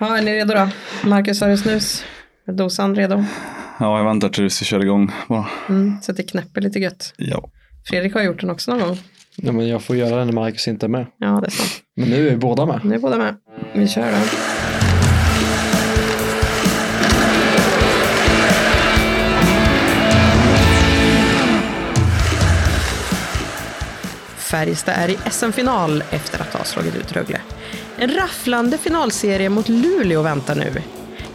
Ja, är ni redo då? Marcus, har du snus? Är dosan redo? Ja, jag väntar tills vi kör igång bara. Mm, så att det knäpper lite gött. Ja. Fredrik har gjort den också någon gång. Ja, men jag får göra det när Marcus inte är med. Ja, det är sant. Men nu är vi båda med. Nu är båda med. Vi kör då. Färjestad är i SM-final efter att ha slagit ut Rögle. En rafflande finalserie mot Luleå väntar nu.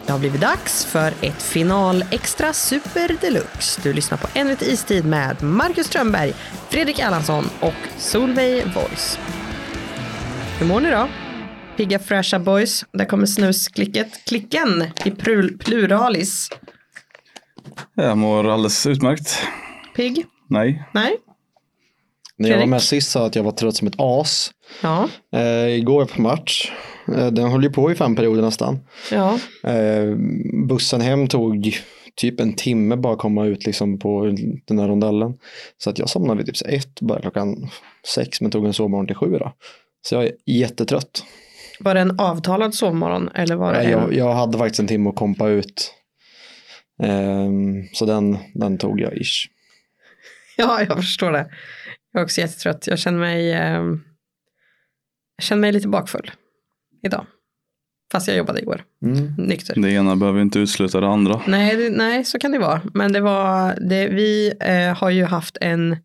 Det har blivit dags för ett final extra super deluxe. Du lyssnar på En lite istid med Marcus Strömberg, Fredrik Erlandsson och Solveig Voice. Hur mår ni då? Pigga fräscha boys. Där kommer snusklicket. Klicken i plur- pluralis. Jag mår alldeles utmärkt. Pigg? Nej. Nej? När jag var med sist sa att jag var trött som ett as. Ja. Eh, igår var jag på match. Eh, den höll ju på i fem perioder nästan. Ja. Eh, bussen hem tog typ en timme bara att komma ut liksom på den här rondellen. Så att jag somnade vid typ ett, bara klockan sex, men tog en sovmorgon till sju då. Så jag är jättetrött. Var det en avtalad sovmorgon eller var det Nej. Jag, jag hade faktiskt en timme att kompa ut. Ehm, så den, den tog jag ish. Ja, jag förstår det. Jag är också jättetrött. Jag känner mig, eh, jag känner mig lite bakfull idag. Fast jag jobbade igår, Mm. nykter. Det ena behöver inte utesluta det andra. Nej, det, nej, så kan det vara. Men det var, det, vi eh, har ju haft en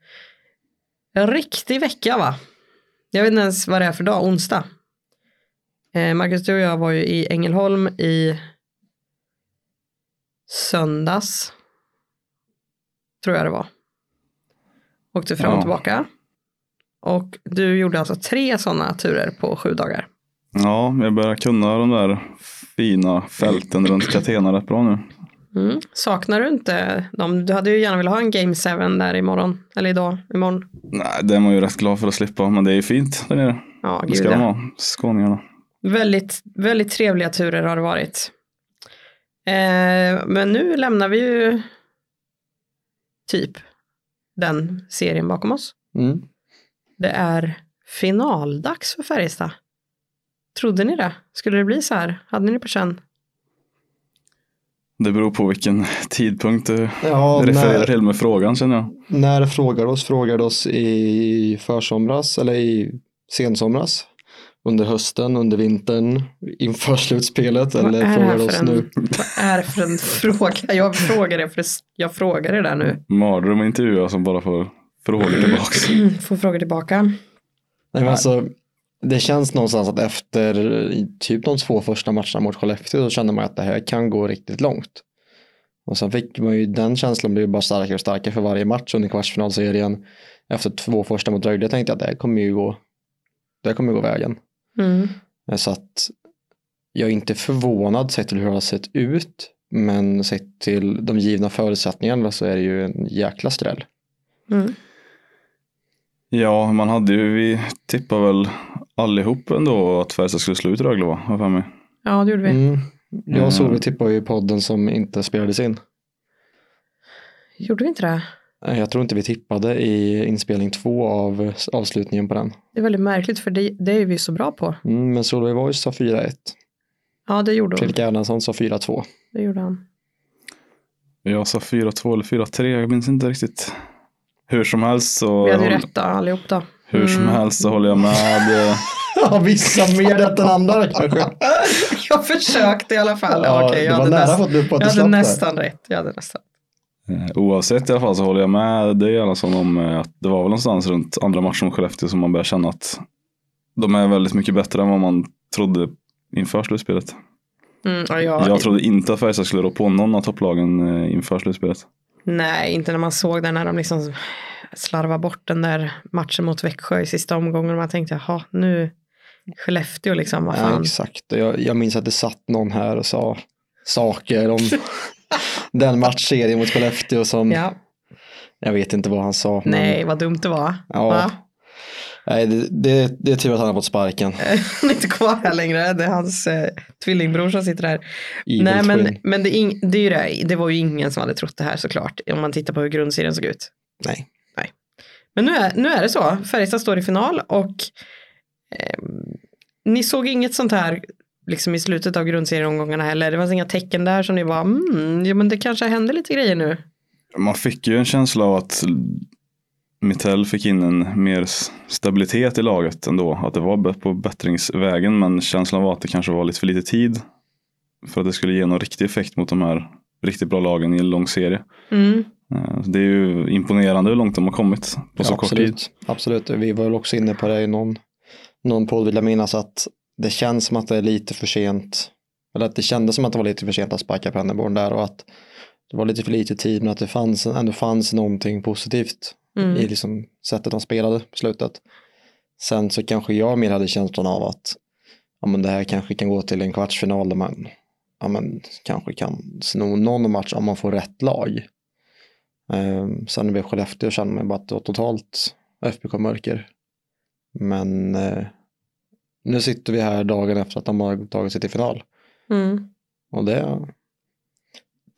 riktig vecka va? Jag vet inte ens vad det är för dag, onsdag. Eh, Marcus, du och jag var ju i Ängelholm i söndags. Tror jag det var. Åkte fram och Ja. tillbaka. Och du gjorde alltså tre sådana turer på sju dagar. Ja, jag börjar kunna de där fina fälten runt Catena rätt bra nu. Mm. Saknar du inte dem? Du hade ju gärna velat ha en Game 7 där imorgon. Eller idag, imorgon. Nej, det är man ju rätt glad för att slippa, men det är ju fint där nere. Ja, Det gud ska de ja. ha, skåningarna. Väldigt, väldigt trevliga turer har det varit. Eh, men nu lämnar vi ju typ den serien bakom oss. Mm. Det är finaldags för Färjestad. Trodde ni det? Skulle det bli så här? Hade ni på känn? Det beror på vilken tidpunkt du Ja, refererar när, till med frågan känner jag. när frågar oss? Frågar oss i försomras eller i sensomras? Under hösten, under vintern, inför slutspelet Vad eller frågar här oss en, nu? vad är det för en fråga? Jag frågar det, för jag frågar det där nu. Mardröm att intervjua som bara får frågor tillbaks. Får fråga tillbaka. Nej, men alltså, det känns någonstans att efter typ de två första matcherna mot Skellefteå så kände man att det här kan gå riktigt långt. Och sen fick man ju den känslan blev bara starkare och starkare för varje match under kvartsfinalserien. Efter två första mot Rögle tänkte jag att det här kommer ju gå, det här kommer gå vägen. Mm. Så att jag är inte förvånad sett till hur det har sett ut. Men sett till de givna förutsättningarna så är det ju en jäkla skräll. Mm. Ja, man hade ju, vi tippade väl allihop ändå att Färjestad skulle slå ut Rögle va? Har för mig. Ja, det gjorde vi. Mm. Jag och Solveig Mm. tippade ju i podden som inte spelades in. Gjorde vi inte det? Nej, Jag tror inte vi tippade i inspelning två av avslutningen på den. Det är väldigt märkligt för det, det är vi så bra på. Mm, men Solveig Voice sa 4-1. Ja, det gjorde hon. Fredrik Erlandsson sa 4-2. Det gjorde han. Jag sa 4-2 eller 4-3, jag minns inte riktigt. Hur som helst så, Vi hade ju rätt då, allihop då. hur som Mm. helst så håller jag med. eh, Ja, vissa mer rätt än andra kanske. Jag försökte i alla fall. Ja, Okej, jag hade, näst, jag nästan rätt. Jag hade nästan. Eh, Oavsett i alla fall så håller jag med dig Erlandsson om eh, att det var väl någonstans runt andra matchen mot Skellefteå som man börjar känna att de är väldigt mycket bättre än vad man trodde inför slutspelet. Mm, ja, jag, Jag trodde inte att Färjestad skulle rå på någon av topplagen eh, inför slutspelet. Nej, inte när man såg det när de liksom slarvade bort den där matchen mot Växjö i sista omgången. Och man tänkte, jaha, nu Skellefteå liksom, vad Ja, fan. exakt. Och Jag, jag minns att det satt någon här och sa saker om den matchserien mot Skellefteå som Ja, jag vet inte vad han sa. men- nej, vad dumt det var. Ja. Va? Nej, det, det, det är tur att han har fått sparken. Han är inte kvar här längre. Det är hans eh, tvillingbror som sitter här. Evil Nej, men, twin. men det, ing, det, är ju det. det var ju ingen som hade trott det här såklart. Om man tittar på hur grundserien såg ut. Nej. Men nu är, nu är det så. Färjestad står i final och eh, ni såg inget sånt här liksom i slutet av grundserieomgångarna heller. Det fanns inga tecken där som ni var, mm, ja men det kanske händer lite grejer nu. Man fick ju en känsla av att Mittell fick in en mer stabilitet i laget ändå. Att det var på bättringsvägen men känslan var att det kanske var lite för lite tid. För att det skulle ge någon riktig effekt mot de här riktigt bra lagen i en lång serie. Mm. Eh, det är ju imponerande hur långt de har kommit på så ja, kort absolut. tid. Absolut, vi var väl också inne på det i någon, någon podd vill jag minnas att det känns som att det är lite för sent. Eller att det kändes som att det var lite för sent att sparka Pennerborn där och att det var lite för lite tid men att det fanns, ändå fanns någonting positivt Mm. i liksom sättet de spelade på slutet. Sen så kanske jag mer hade känslan av att ja, men det här kanske kan gå till en kvartsfinal där man ja, men, kanske kan sno någon match om man får rätt lag. Um, sen när vi var Skellefteå kände man bara att det var totalt FBK-mörker. Men eh, nu sitter vi här dagen efter att de har tagit sig till final. Mm. Och det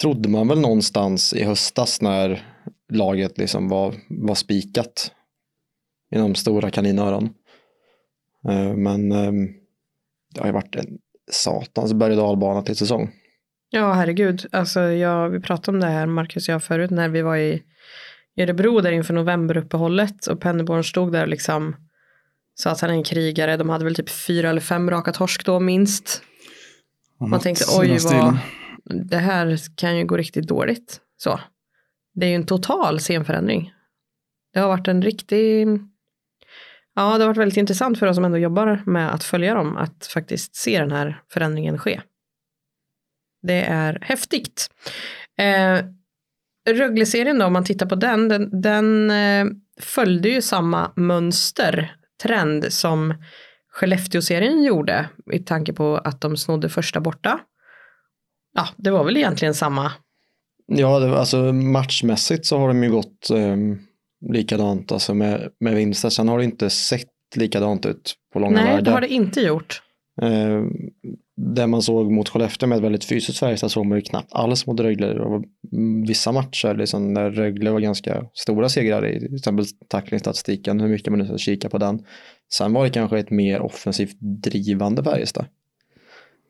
trodde man väl någonstans i höstas när laget liksom var, var spikat inom stora kaninöron. Eh, Men eh, det har ju varit en satans berg och dalbana till säsong. Ja, herregud. Alltså, jag, vi pratade om det här, Marcus och jag, förut när vi var i i Örebro där inför novemberuppehållet och Pennerborn stod där och liksom sa att han är en krigare. De hade väl typ fyra eller fem raka torsk då minst. Man tänkte oj vad, det här kan ju gå riktigt dåligt. Så. Det är ju en total scenförändring. Det har varit en riktig, ja det har varit väldigt intressant för oss som ändå jobbar med att följa dem, att faktiskt se den här förändringen ske. Det är häftigt. Eh, Rögle-serien då, om man tittar på den, den, den eh, följde ju samma mönster, trend som Skellefteå-serien gjorde i tanke på att de snodde första borta. Ja, det var väl egentligen samma. Ja, det, alltså matchmässigt så har de ju gått eh, likadant alltså med, med vinster. Sen har det inte sett likadant ut på långa Nej, vägar. det har det inte gjort. Eh, det man såg mot Skellefteå med ett väldigt fysiskt Färjestad såg man ju knappt alls mot Rögle. Vissa matcher liksom, när Rögle var ganska stora segrar i till exempel tacklingsstatistiken, hur mycket man nu ska kika på den. Sen var det kanske ett mer offensivt drivande Färjestad.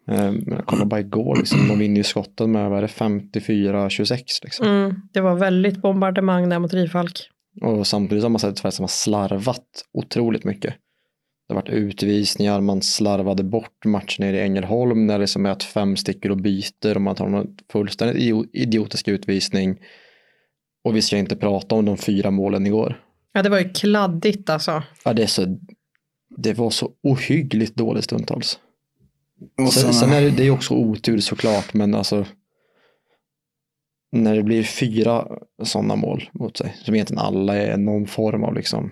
Eh, men jag kollar bara igår, liksom, de vinner ju skotten med vad är det, 54-26. Liksom. Mm, det var väldigt bombardemang där mot Rifalk. Och samtidigt har man sett Färjestad som har slarvat otroligt mycket. Det har varit utvisningar, man slarvade bort matchen nere i Ängelholm när det som är att fem sticker och byter och man tar en fullständigt io- idiotisk utvisning. Och vi ska inte prata om de fyra målen igår. Ja, det var ju kladdigt alltså. Ja, det, är så, det var så ohyggligt dåligt stundtals. Och Sen, sen, är det, det är ju också otur såklart, men alltså när det blir fyra sådana mål mot sig, som egentligen alla är någon form av liksom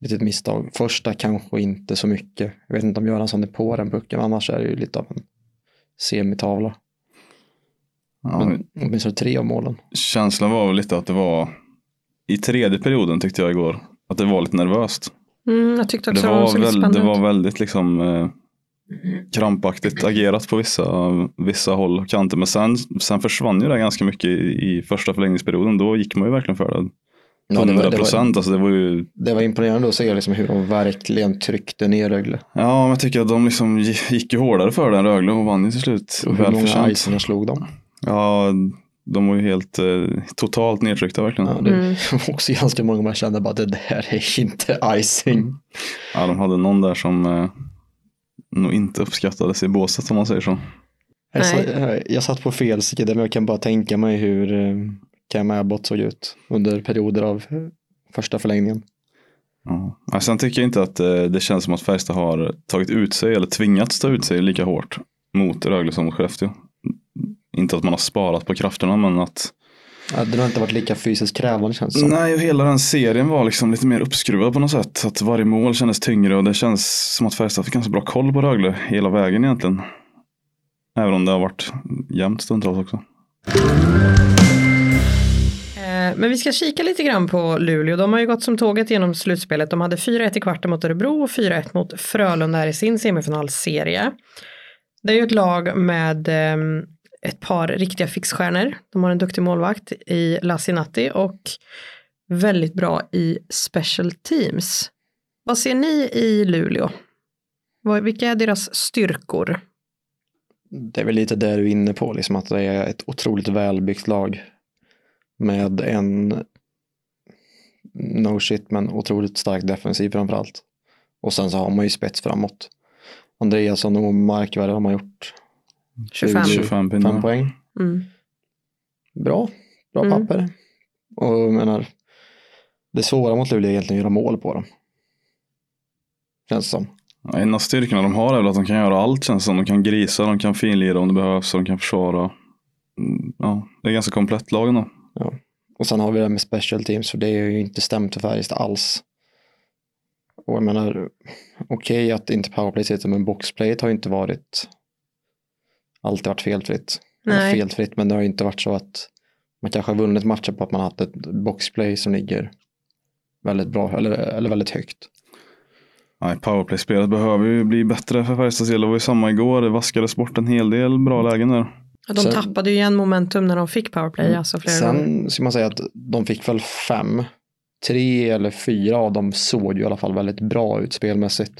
litet misstag. Första kanske inte så mycket. Jag vet inte om Göransson är på den pucken, annars är det ju lite av en semitavla. ja, Men åtminstone tre av målen. känslan var väl lite att det var i tredje perioden tyckte jag igår. Att det var lite nervöst. Mm, jag tyckte Det också det var, lite väl, det var väldigt liksom eh, krampaktigt agerat på vissa, vissa håll och kanter. Men sen, sen försvann ju det ganska mycket i, i första förlängningsperioden. Då gick man ju verkligen för det. Ja, det, 100 var, det, var, procent. Alltså det var ju, det var imponerande att se liksom hur de verkligen tryckte ner Rögle. ja, men jag tycker att de liksom gi- gick ju hårdare för den Rögle och vann ju till slut. Och hur många icerna slog de. Ja, de var ju helt eh, totalt nedtryckta verkligen. Ja, Ja, det Mm. var också ganska många man kände bara det där är inte icing. de hade någon där som eh, nog inte uppskattades i båset om man säger så. Jag, Nej. jag satt på fel sida men jag kan bara tänka mig hur eh, Cam Abbott såg ut under perioder av första förlängningen. Ja. Sen tycker jag inte att eh, det känns som att Färjestad har tagit ut sig eller tvingats ta ut sig lika hårt mot Rögle som mot Skellefteå. Inte att man har sparat på krafterna men att Ja, det har inte varit lika fysiskt krävande känns det som. Nej, och hela den serien var liksom lite mer uppskruvad på något sätt. Att varje mål kändes tyngre och det känns som att Färjestad fick ganska bra koll på Rögle hela vägen egentligen. Även om det har varit jämnt stundtals också. Eh, men vi ska kika lite grann på Luleå. De har ju gått som tåget genom slutspelet. De hade 4-1 i kvarten mot Örebro och 4-1 mot Frölunda i sin semifinalserie. Det är ju ett lag med ehm, ett par riktiga fixstjärnor. De har en duktig målvakt i Lassinatti och väldigt bra i special teams. Vad ser ni i Luleå? Vilka är deras styrkor? Det är väl lite det du är inne på, liksom att det är ett otroligt välbyggt lag. Med en, no shit, men otroligt stark defensiv framförallt. Och sen så har man ju spets framåt. Andreasson och Markvärd har man gjort 25. 25 pinnar. poäng. Mm. Bra, bra Mm. papper. Och jag menar, det svåra mot Luleå är egentligen att göra mål på dem. Känns det som. Ja, En av styrkorna de har är väl att de kan göra allt känns som. De kan grisa, de kan finlira om det behövs och de kan försvara. Mm, Ja, det är ganska komplett lag ändå. Och sen har vi det med special teams, för det är ju inte stämt för Färjestad alls. Och jag menar, okej att inte powerplay sitter, men boxplayet har ju inte varit alltid varit felfritt. Nej. Felfritt, men det har ju inte varit så att man kanske har vunnit matcher på att man har haft ett boxplay som ligger väldigt bra, eller, eller väldigt högt. Nej, powerplay-spelet behöver ju bli bättre för Färjestads del. Det var ju samma igår. Det vaskades bort en hel del bra lägen där. Ja, De Sen- tappade ju igen momentum när de fick powerplay. Mm. Alltså flera gånger. Sen ska man säga att de fick väl fem, tre eller fyra av dem såg ju i alla fall väldigt bra ut spelmässigt.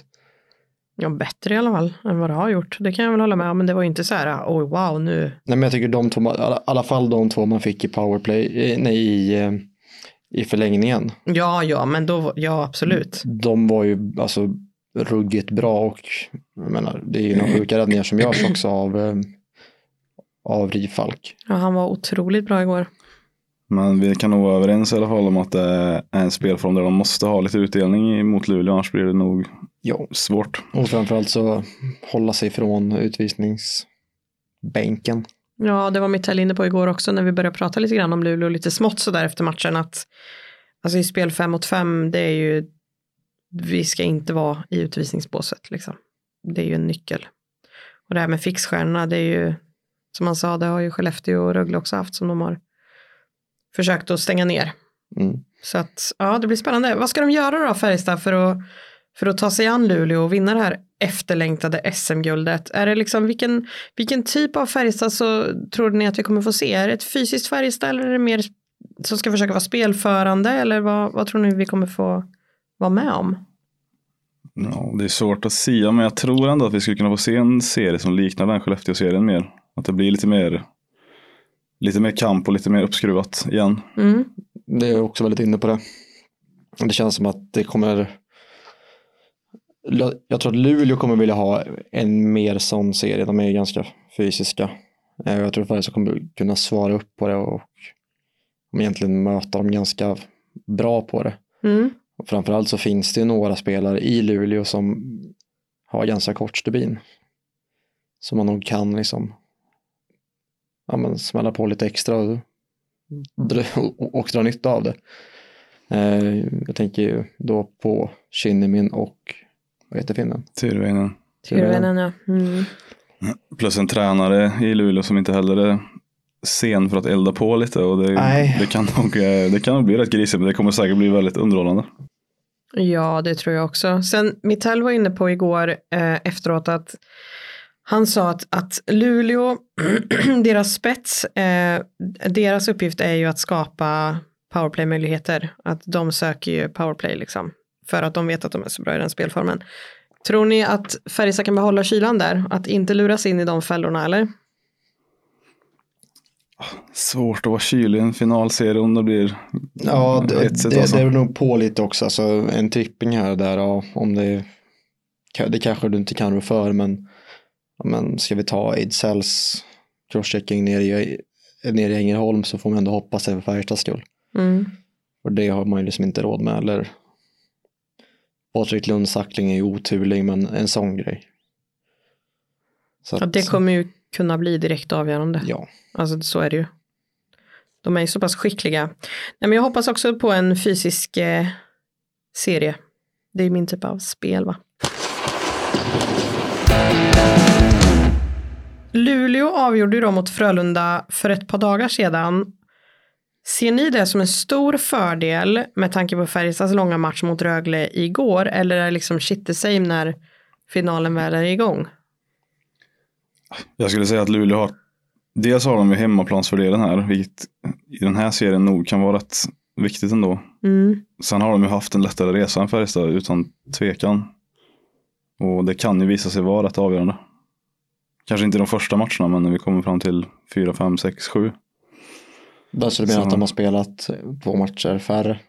Ja, bättre i alla fall än vad det har gjort. Det kan jag väl hålla med om. Men det var ju inte så här, oj wow nu. Nej men jag tycker de två, i alla- i alla fall de två man fick i powerplay, eh, nej i, eh, i förlängningen. Ja, ja, men då, ja absolut. De var ju alltså ruggigt bra och jag menar, det är ju några sjuka räddningar som görs också av, eh, av Rifalk. Ja, han var otroligt bra igår. Men vi kan nog vara överens i alla fall om att det är en spelform där de måste ha lite utdelning mot Luleå. Annars blir det nog Ja. svårt. Och framförallt så hålla sig från utvisningsbänken. Ja, det var Mitell inne på igår också när vi började prata lite grann om Luleå lite smått så där efter matchen att alltså i spel fem mot fem det är ju vi ska inte vara i utvisningsbåset liksom. Det är ju en nyckel. Och det här med fixstjärnorna det är ju som han sa det har ju Skellefteå och Rögle också haft som de har försökt att stänga ner. Mm. Så att ja, det blir spännande. Vad ska de göra då Färjestad för att, för att ta sig an Luleå och vinna det här efterlängtade SM-guldet? Är det liksom vilken, vilken typ av Färjestad så tror ni att vi kommer få se? Är det ett fysiskt Färjestad eller är det mer som ska försöka vara spelförande eller vad, vad tror ni vi kommer få vara med om? Ja, det är svårt att säga, men jag tror ändå att vi skulle kunna få se en serie som liknar den Skellefteå-serien mer. Att det blir lite mer, lite mer kamp och lite mer uppskruvat igen. Mm. Det är också väldigt inne på det. Det känns som att det kommer jag tror att Luleå kommer vilja ha en mer sån serie. De är ganska fysiska. Eh, Jag tror att Färjestad kommer kunna svara upp på det och egentligen möta dem ganska bra på det. Mm. Och framförallt så finns det ju några spelare i Luleå som har ganska kort stubin. Som man nog kan liksom ja, men smälla på lite extra och, och, och dra nytta av det. Eh, jag tänker ju då på Kinnimin och vad heter finnen? Tyrväinen. Tyrväinen ja. Mm. Plus en tränare i Luleå som inte heller är sen för att elda på lite. Och det, Nej. det, kan nog, eh, det kan nog bli rätt grisigt, men det kommer säkert bli väldigt underhållande. Ja, det tror jag också. Sen Mittell var inne på igår eh, efteråt att han sa att, att Luleå, deras spets, eh, deras uppgift är ju att skapa powerplay-möjligheter. Att de söker ju powerplay liksom. För att de vet att de är så bra i den spelformen. Tror ni att Färjestad kan behålla kylan där? Att inte luras in i de fällorna eller? Svårt att vara kylig i en finalserie om det blir Ja, det, det, alltså. det är nog på lite också. Alltså, en tripping här och där, ja, om det, det kanske du inte kan rå för, men, men ska vi ta Eidsells crosschecking ner i, i Ängelholm så får man ändå hoppas det för Färjestads skull. Mm. Och det har man ju liksom inte råd med. Eller Patrik Lunds sackling är ju oturlig, men en sån grej. Så Ja, att- det kommer ju kunna bli direkt avgörande. Ja, Alltså så är det ju. De är ju så pass skickliga. Nej, men jag hoppas också på en fysisk eh, serie. Det är min typ av spel va. Luleå avgjorde ju då mot Frölunda för ett par dagar sedan. Ser ni det som en stor fördel med tanke på Färjestads långa match mot Rögle igår eller är det liksom shit the same när finalen väl är igång? Jag skulle säga att Luleå har, dels har de ju hemmaplansfördelen här, vilket i den här serien nog kan vara rätt viktigt ändå. Mm. Sen har de ju haft en lättare resa än Färjestad utan tvekan. Och det kan ju visa sig vara rätt avgörande. Kanske inte de första matcherna, men när vi kommer fram till 4, 5, 6, 7. Där så du menar Så- att de har spelat två matcher färre?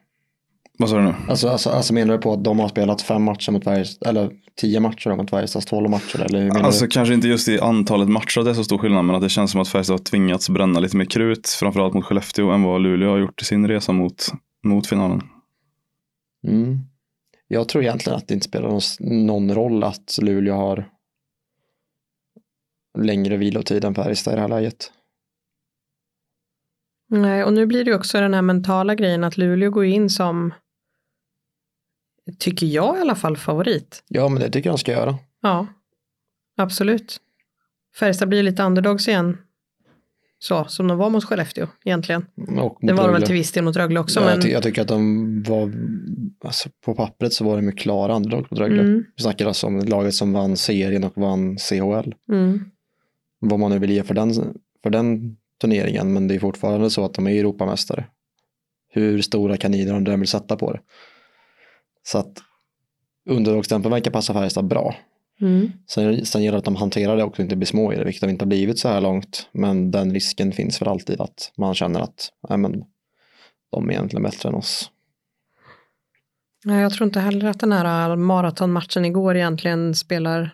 Vad sa du nu? Alltså, alltså, alltså menar du på att de har spelat fem matcher mot Färjestad, eller tio matcher mot Färjestads tolv matcher? Eller hur Alltså du? kanske inte just i antalet matcher att det är så stor skillnad, men att det känns som att Färjestad har tvingats bränna lite mer krut, framförallt mot Skellefteå, än vad Luleå har gjort i sin resa mot, mot finalen. Mm. Jag tror egentligen att det inte spelar någon, någon roll att Luleå har längre vilotid än Färjestad i det här läget. Nej, och nu blir det också den här mentala grejen att Luleå går in som, tycker jag i alla fall, favorit. Ja, men det tycker jag de ska göra. Ja, absolut. Färjestad blir lite underdogs igen. Så, som de var mot Skellefteå egentligen. Och mot Det var de väl Rögle. till viss del mot Rögle också. ja, men... jag, ty- jag tycker att de var, alltså på pappret så var de ju klara underlag mot Rögle. Mm, Vi snackar alltså om laget som vann serien och vann CHL. mm, Vad man nu vill ge för den, för den turneringen, men det är fortfarande så att de är Europamästare. Hur stora kanider de än vill sätta på det. Så att underlagsstämpeln verkar passa Färjestad bra. mm. Sen, sen gäller det att de hanterar det också och inte blir små i det, vilket de inte har blivit så här långt. Men den risken finns för alltid att man känner att nej, men, de är egentligen bättre än oss. Jag tror inte heller att den här maratonmatchen igår egentligen spelar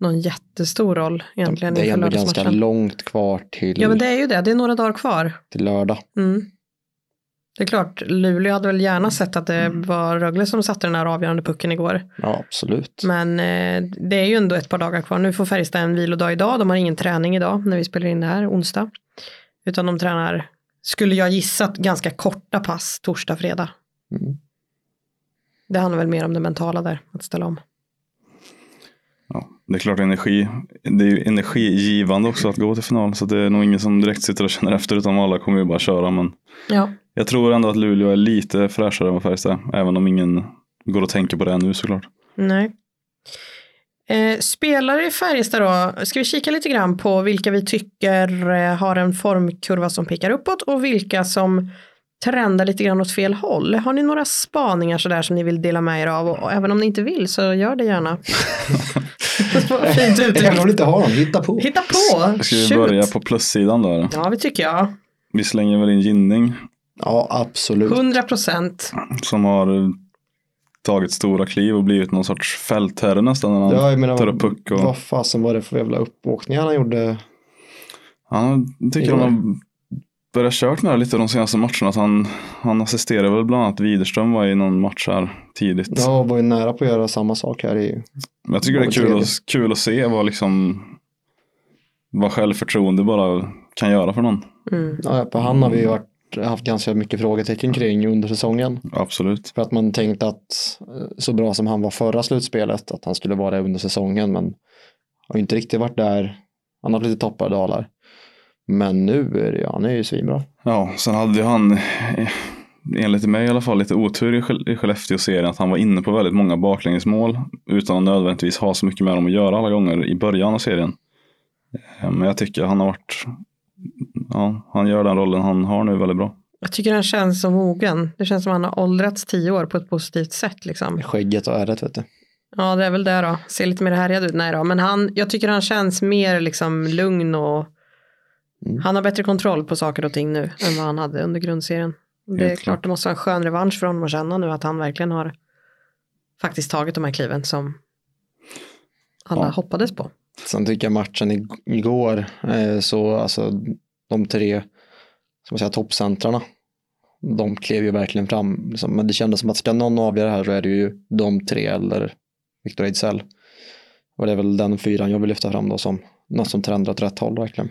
någon jättestor roll egentligen det är ändå ganska långt kvar till, Ja, men det är ju det. Det är några dagar kvar. till lördag. Mm. Det är klart, Luleå hade väl gärna sett att det Mm. var Rögle som satte den här avgörande pucken igår. Ja, absolut. Men eh, det är ju ändå ett par dagar kvar. Nu får Färjestad en vilodag idag. De har ingen träning idag när vi spelar in det här onsdag. Utan de tränar, skulle jag gissa, ganska korta pass torsdag, fredag. Mm. Det handlar väl mer om det mentala där, att ställa om. Det är klart energi. Det är ju energigivande också att gå till final, så det är nog ingen som direkt sitter och känner efter, utan alla kommer ju bara köra. Men Ja, jag tror ändå att Luleå är lite fräschare än vad Färjestad är, även om ingen går och tänker på det nu såklart. nej. Eh, spelare i Färjestad då, ska vi kika lite grann på vilka vi tycker eh, har en formkurva som pekar uppåt och vilka som trendar lite grann åt fel håll. Har ni några spaningar sådär som ni vill dela med er av? Och, även om ni inte vill så gör det gärna. Vad Fint Även om du inte har någon, hitta på. Hitta på! Ska vi Shoot. börja på plussidan då? eller? Ja, det tycker jag. Vi slänger väl in Ginning Ja, absolut. 100 procent. som har eh, tagit stora kliv och blivit någon sorts fältherre nästan när han Ja, jag menar, tar upp puck. Och, Vad fasen var det för jävla uppåkningar han gjorde? Han tycker de har börjat kört med det lite de senaste matcherna. Att han, han assisterar väl bland annat Widerström var i någon match här tidigt. Ja, var ju nära på att göra samma sak här i... Men jag tycker det är kul att, kul att se vad, liksom, vad självförtroende bara kan göra för någon. Mm. Ja, på han har vi ju varit, haft ganska mycket frågetecken kring under säsongen. Absolut. För att man tänkte att eh, så bra som han var förra slutspelet, att han skulle vara det under säsongen, men har inte riktigt varit där. Han har haft lite toppar och dalar. Men nu är det han är ju svinbra. Ja, sen hade ju han, eh, enligt mig i alla fall, lite otur i Skellefteå-serien. Att han var inne på väldigt många baklängesmål utan att nödvändigtvis ha så mycket med dem att göra alla gånger i början av serien. Eh, Men jag tycker han har varit, ja, han gör den rollen han har nu väldigt bra. Jag tycker han känns som mogen. Det känns som han har åldrats tio år på ett positivt sätt. Liksom. Skägget och ärret vet du. Ja, det är väl det då. Ser lite mer härjad ut. Nej då, men han, jag tycker han känns mer liksom lugn och Mm. han har bättre kontroll på saker och ting nu än vad han hade under grundserien. Det är klart klart. det måste vara en skön revansch för honom att känna nu att han verkligen har faktiskt tagit de här kliven som alla Ja. hoppades på. Sen tycker jag matchen ig- igår, eh, så alltså de tre man toppcentrarna, de klev ju verkligen fram. Liksom. Men det kändes som att ska någon avgöra här så är det ju de tre eller Victor Ejdsell. Och det är väl den fyran jag vill lyfta fram då som något som trendar åt rätt håll verkligen.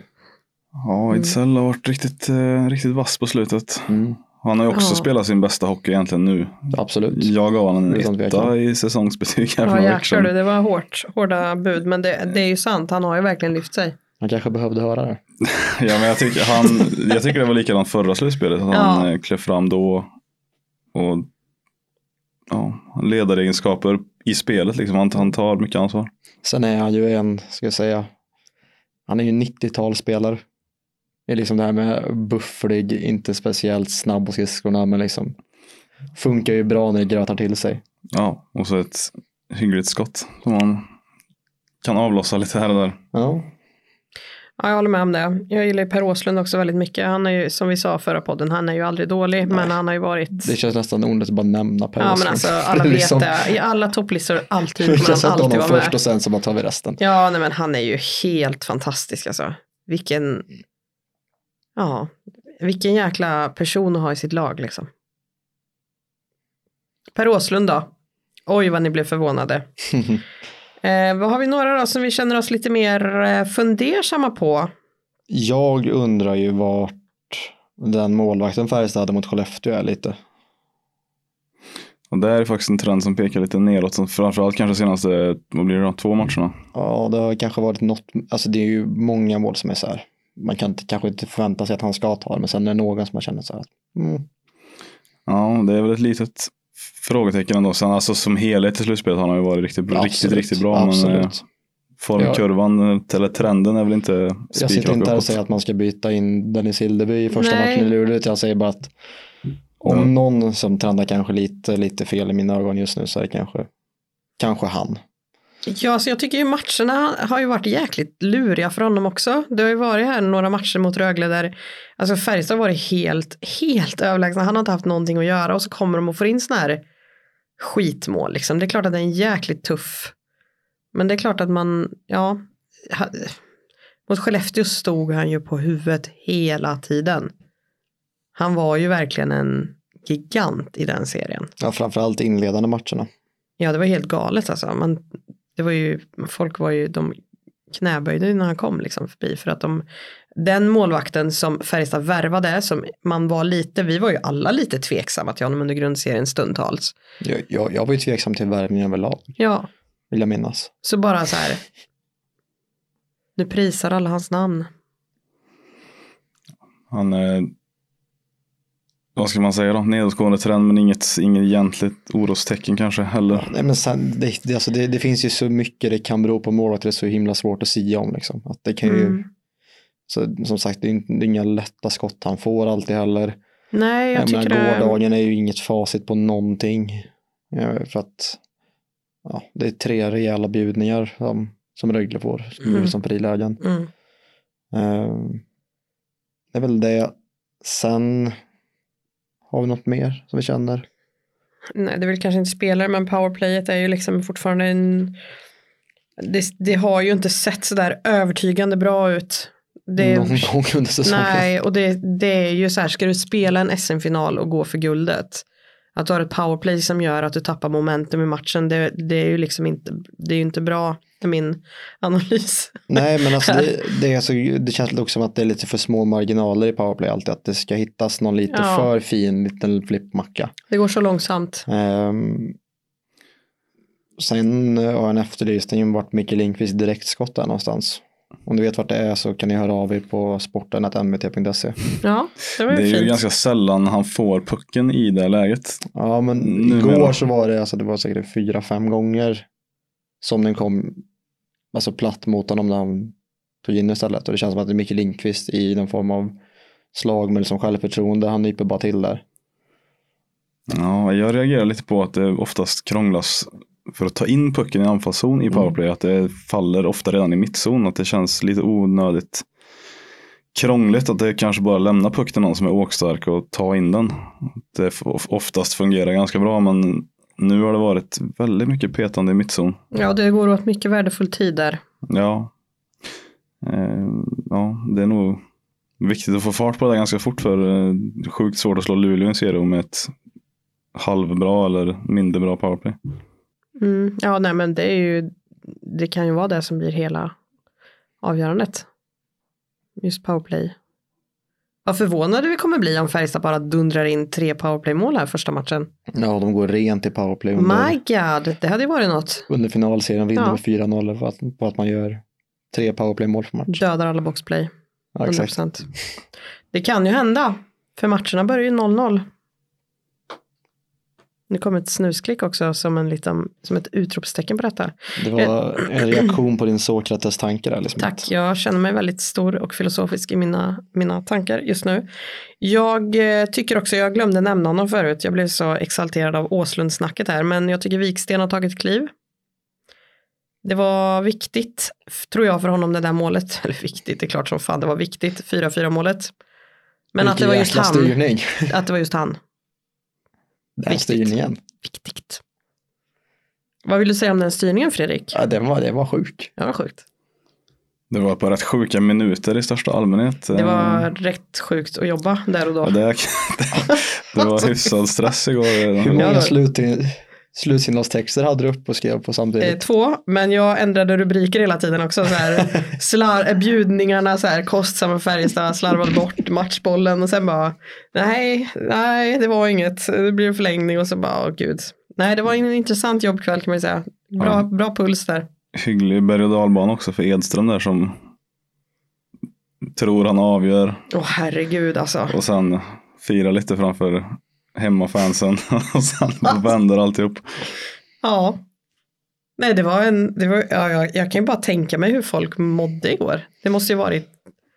Ja, Ejdsell har varit riktigt, eh, riktigt vass på slutet. Mm, Han har ju också Ja. spelat sin bästa hockey egentligen nu. absolut. Jag gav honom en etta i säsongsbetyg här för Ja jäklar du, det var hårt, hårda bud men det, det är ju sant, han har ju verkligen lyft sig. Han kanske behövde höra det. Ja, men jag tycker, han, jag tycker det var likadant förra slutspelet. Att han Ja. eh, klev fram då. Och ja, ledaregenskaper i spelet. Liksom. Han, han tar mycket ansvar. Sen är han ju en, ska jag säga, han är ju 90-talsspelare. Det är liksom det här med bufflig, inte speciellt snabb på skridskorna, men liksom funkar ju bra när det grötar till sig. Ja, och så ett hyggligt skott. Som man kan avlossa lite här och där. Ja, Ja, jag håller med om det. Jag gillar ju Per Åslund också väldigt mycket. Han är ju, som vi sa förra podden, han är ju aldrig dålig, men han har ju varit det känns nästan onödigt att bara nämna Per Ja, men Åslund. alltså alla är vet liksom- det. I alla topplistor, alltid Vi han sätta alltid honom först och sen så bara tar vi resten. Ja, nej, men han är ju helt fantastisk alltså. Vilken, ja, vilken jäkla person att ha i sitt lag liksom. Per Åslund då? Oj vad ni blev förvånade. Eh, vad har vi några då som vi känner oss lite mer eh, fundersamma på? Jag undrar ju vart den målvakten Färjestad hade mot Skellefteå är lite. Och det är faktiskt en trend som pekar lite neråt. som Framförallt kanske senaste, vad blir det då, två matcherna. Ja, det har kanske varit något, alltså det är ju många mål som är så här. Man kan inte, kanske inte förvänta sig att han ska ta det, men sen är det någon som har känt så här. att, Mm, Ja, det är väl ett litet frågetecken ändå. Sen alltså som helhet i slutspelet har han ju varit riktigt, bra- riktigt, absolut, riktigt bra. Men eh, Absolut. formkurvan, eh, eller trenden är väl inte jag sitter inte här och säger att man ska byta in Dennis Hildeby i första Nej. matchen i Luleå. Jag säger bara att om Ja. någon som trendar kanske lite, lite fel i mina ögon just nu så är det kanske, kanske han. Ja, så jag tycker ju matcherna har ju varit jäkligt luriga för honom också. Det har ju varit här några matcher mot Rögle där alltså Färjestad har varit helt, helt överlägsna. Han har inte haft någonting att göra och så kommer de och får in sådana här skitmål. Liksom. Det är klart att det är en jäkligt tuff. Men det är klart att man, ja, mot Skellefteå stod han ju på huvudet hela tiden. Han var ju verkligen en gigant i den serien. Ja, framförallt inledande matcherna. Ja, det var helt galet alltså. Man, det var ju, folk var ju, de knäböjde när han kom liksom förbi. För att de, den målvakten som Färjestad värvade, som man var lite, vi var ju alla lite tveksamma till honom under grundserien stundtals. Jag, jag, jag var ju tveksam till värvningen överlag, Ja, vill jag minnas. så bara så här. Nu prisar alla hans namn. Han är, vad ska man säga då, nedåtgående trend men inget, inget egentligt orostecken kanske heller. Nej, men sen, det, det, alltså det, det finns ju så mycket det kan bero på målet, det är så himla svårt att sia om. Liksom. Att det kan ju, Mm. så, som sagt, det är, inte- det är inga lätta skott han får alltid heller. Nej, jag Jag tycker menar, det. gårdagen är ju inget facit på någonting. Ja, För att ja, det är tre rejäla bjudningar som, som Rögle får, som, Mm. som frilägen. Mm. Eh, det är väl det. Sen har vi något mer som vi känner. Nej, det är väl kanske inte spelare, men powerplayet är ju liksom fortfarande en... Det, det har ju inte sett sådär övertygande bra ut. Det, Någon gång under säsongen. nej, och det, det är ju så här, ska du spela en SM-final och gå för guldet, att du har ett powerplay som gör att du tappar momentum i matchen, det, det är ju liksom inte, det är inte bra i min analys. Nej, men alltså det, det, är alltså, det känns också som att det är lite för små marginaler i powerplay alltid. Att det ska hittas någon lite Ja. för fin liten flippmacka. Det går så långsamt. Um, sen har en efterlysning vart Micke Lindqvist direktskott är någonstans. Om ni vet vart det är så kan ni höra av er på sporten.mvt.se. Ja, det var Det ju är ju fint. ganska sällan han får pucken i det läget. Ja, men Nu igår så var det, alltså det var säkert fyra, fem gånger som den kom alltså platt mot honom när han tog in istället. Och det känns som att det är Micke Lindqvist i någon form av slag med liksom självförtroende. Han nyper bara till där. Ja, jag reagerar lite på att det oftast krånglas för att ta in pucken i anfallszon i powerplay. Att det faller ofta redan i mittzon. Att det känns lite onödigt krångligt. Att det kanske bara lämnar puck till någon som är åkstark och ta in den. Det oftast fungerar ganska bra men nu har det varit väldigt mycket petande i mittzon. Ja, det går åt mycket värdefull tid där. Ja. Eh, ja, det är nog viktigt att få fart på det ganska fort för eh, sjukt svårt att slå Luleå i en serie med ett halvbra eller mindre bra powerplay. Mm. Ja, nej, men det är ju, det kan ju vara det som blir hela avgörandet. Just powerplay. Vad förvånade vi kommer bli om Färjestad bara dundrar in tre powerplay-mål här första matchen. Ja, de går rent i powerplay under, My God, det hade ju varit något. under finalserien. Vinner Ja. med 4-0 för att, på att man gör tre powerplay-mål för match. Dödar alla boxplay. Ja, exakt. 100%. Det kan ju hända. För matcherna börjar ju 0-0. Nu kommer ett snusklick också som, en liten, som ett utropstecken på detta. Det var en reaktion på din Sokrates-tanke där. Liksom. Tack, jag känner mig väldigt stor och filosofisk i mina, mina tankar just nu. Jag eh, tycker också, jag glömde nämna honom förut, jag blev så exalterad av Åslundsnacket här, men jag tycker Viksten har tagit kliv. Det var viktigt, tror jag, för honom det där målet. Eller viktigt, det är klart som fan det var viktigt, 4-4 målet. Men att det var just han. styrning. Att det var just han. Den Viktigt. styrningen. Viktigt. Vad vill du säga om den styrningen Fredrik? Ja, den var, det var sjuk. Det var sjukt. Det var på rätt sjuka minuter i största allmänhet. Det var rätt sjukt att jobba där och då. Ja, det, det var hyfsad stress igår. Hur många slut, slutsignalstexter hade du upp och skrev på samtidigt? Eh, två, men jag ändrade rubriker hela tiden också. Så här, slar, eh, bjudningarna, så här, kostsamma Färjestad, slarvade bort matchbollen och sen bara, nej, nej, det var inget, det blir en förlängning och så bara, åh gud. Nej, det var en intressant jobbkväll kan man säga. Bra, Ja. bra puls där. Hygglig berg och dalbana också för Edström där som tror han avgör Åh herregud alltså. och sen firar lite framför hemmafansen och sen vänder alltihop. Ja. Nej, det var en, det var, ja, jag, jag kan ju bara tänka mig hur folk mådde igår. Det måste ju varit,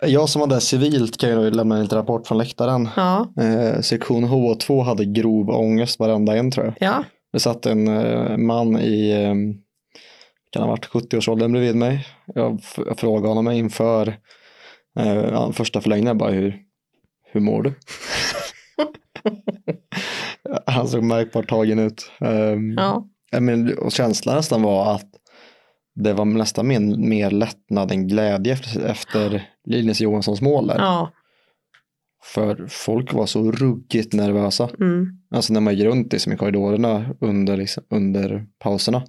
Jag som var där civilt kan ju lämna en liten rapport från läktaren. ja, Eh, sektion H2 hade grov ångest varenda en tror jag. ja, Det satt en eh, man i, eh, kan ha varit 70-årsåldern bredvid mig. Jag, jag frågade honom inför eh, första förlängningen bara hur, hur mår du? Han såg märkbart tagen ut. Um, ja, men, och känslan nästan var att det var nästan mer, mer lättnad än glädje efter, efter Linus Johanssons mål där. ja, För folk var så ruggigt nervösa. mm, Alltså när man gick runt liksom, i korridorerna under, liksom, under pauserna.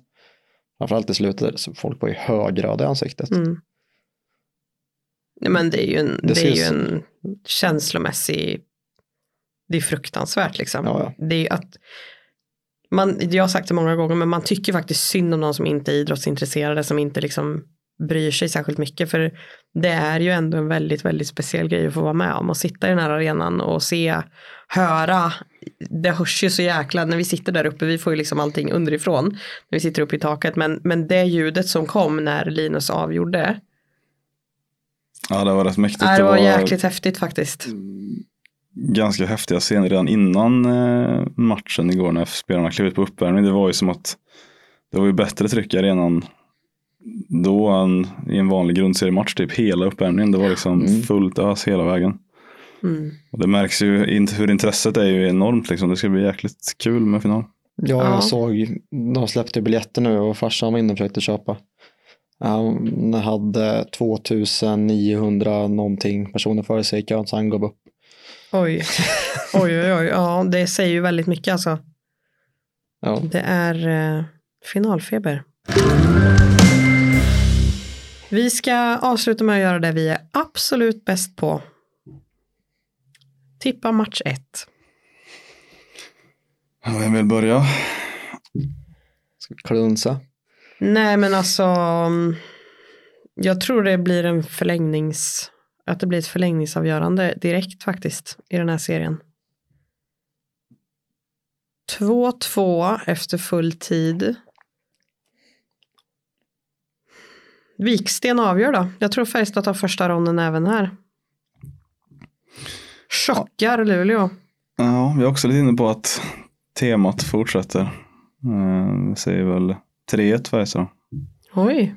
Framförallt i slutet, så folk var ju högröda i ansiktet. mm. Nej, men det är ju en, Det det är ju en känslomässig, det är fruktansvärt liksom. Ja, ja. Det är att, man, jag har sagt det många gånger, men man tycker faktiskt synd om de som inte är idrottsintresserade, som inte liksom bryr sig särskilt mycket. För det är ju ändå en väldigt, väldigt speciell grej att få vara med om och sitta i den här arenan och se, höra. Det hörs ju så jäkla, när vi sitter där uppe, vi får ju liksom allting underifrån, när vi sitter uppe i taket, men, men det ljudet som kom när Linus avgjorde, Ja, det var rätt mäktigt. det var jäkligt häftigt faktiskt. Ganska häftiga scener redan innan eh, matchen igår när spelarna klev ut på uppvärmning. Det var ju som att det var ju bättre tryck i arenan då än i en vanlig grundseriematch, typ hela uppvärmningen. Det var liksom Mm. fullt ös hela vägen. Mm. Och det märks ju inte hur intresset är ju enormt liksom. Det ska bli jäkligt kul med final. Ja, Ja. jag såg, de släppte biljetter nu och farsan var inne och försökte köpa. Han hade 2900 någonting personer före sig i kön så han gav upp. Oj. oj, oj, oj, ja det säger ju väldigt mycket alltså. Ja. Det är eh, finalfeber. Vi ska avsluta med att göra det vi är absolut bäst på. Tippa match 1. Vem vill börja? Ska vi klunsa? Nej men alltså. mm, Jag tror det blir en förlängnings. Att det blir ett förlängningsavgörande direkt faktiskt. I den här serien. 2-2 efter full tid. Viksten avgör då. Jag tror Färjestad tar första ronden även här. Chockar Luleå. Ja, vi är också lite inne på att temat fortsätter. Eh, Vi säger väl 3-1 Färjestad. Oj.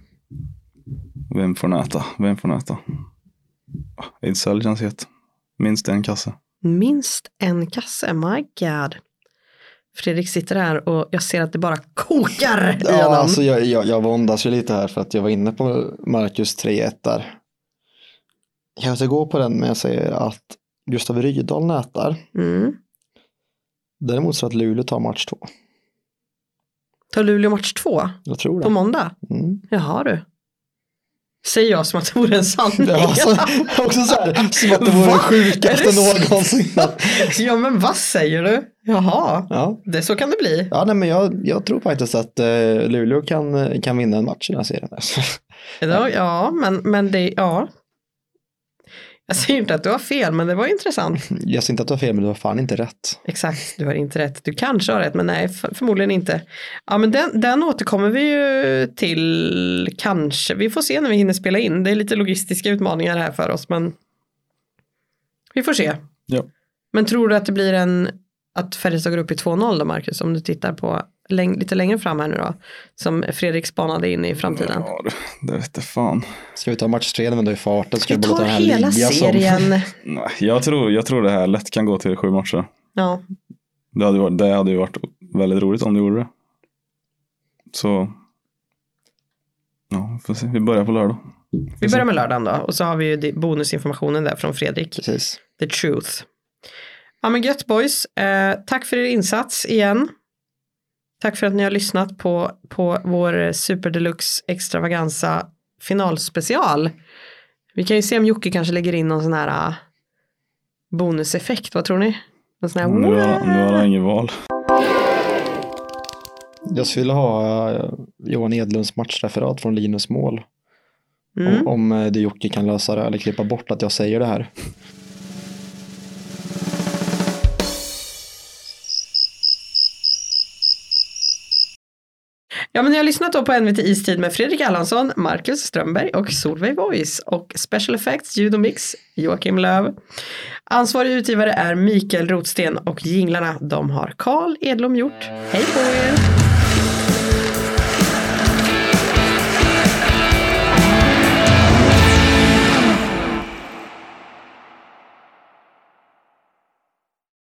Vem får näta? Vem får näta? Ejdsell känns het. Minst en kasse. Minst en kasse, my god. Fredrik sitter här och jag ser att det bara kokar i Ja, alltså jag, jag, jag våndas ju lite här för att jag var inne på Marcus 3-1 där. Jag ska gå på den men jag säger att Gustav Rydahl nätar. Mm. Däremot så att Luleå tar match två. Tar Luleå match två Jag tror på det. måndag? Mm. Jaha du. Säger jag som att det vore en sanning. Ja, alltså, också så här, som att det vore Va? sjukaste någonsin. ja men vad säger du? Jaha, Ja, det, så kan det bli. ja nej, men jag, jag tror faktiskt att eh, Luleå kan, kan vinna en match i den här serien. Ja men, men det, ja. Jag säger inte att du har fel, men det var intressant. Jag ser inte att du har fel, men du har fan inte rätt. Exakt, du har inte rätt. Du kanske har rätt, men nej, för, förmodligen inte. Ja, men den, den återkommer vi ju till kanske. Vi får se när vi hinner spela in. Det är lite logistiska utmaningar här för oss, men vi får se. Ja. Men tror du att det blir en, att Färjestad går upp i 2-0 då, Marcus, om du tittar på läng- lite längre fram här nu då? Som Fredrik spanade in i framtiden. Ja, det, det vete fan. Ska vi ta match tre när vi är i farten? Ska Vi tar hela ligga serien. Nej, jag, tror, jag tror det här lätt kan gå till sju matcher. Ja, Det hade, varit, det hade ju varit väldigt roligt om det gjorde det. Så. Ja, får se. Vi börjar på lördag. vi börjar med lördagen då. Och så har vi ju bonusinformationen där från Fredrik. Precis. The truth. Ja men gött boys. Eh, tack för er insats igen. Tack för att ni har lyssnat på, på vår Super Deluxe Extravaganza finalspecial. Vi kan ju se om Jocke kanske lägger in någon sån här ah, bonuseffekt. Vad tror ni? Någon sån här Nu har, nu har han inget val. Jag skulle ha eh, Johan Edlunds matchreferat från Linus mål. Mm. Om, om eh, du Jocke kan lösa det eller klippa bort att jag säger det här. Ja, men ni har lyssnat då på NVT Istid med Fredrik Allansson, Marcus Strömberg och Solveig Voice och Special Effects ljud och mix Joakim Löv. Ansvarig utgivare är Mikael Rotsten och jinglarna de har Karl Edlom gjort. Hej på er!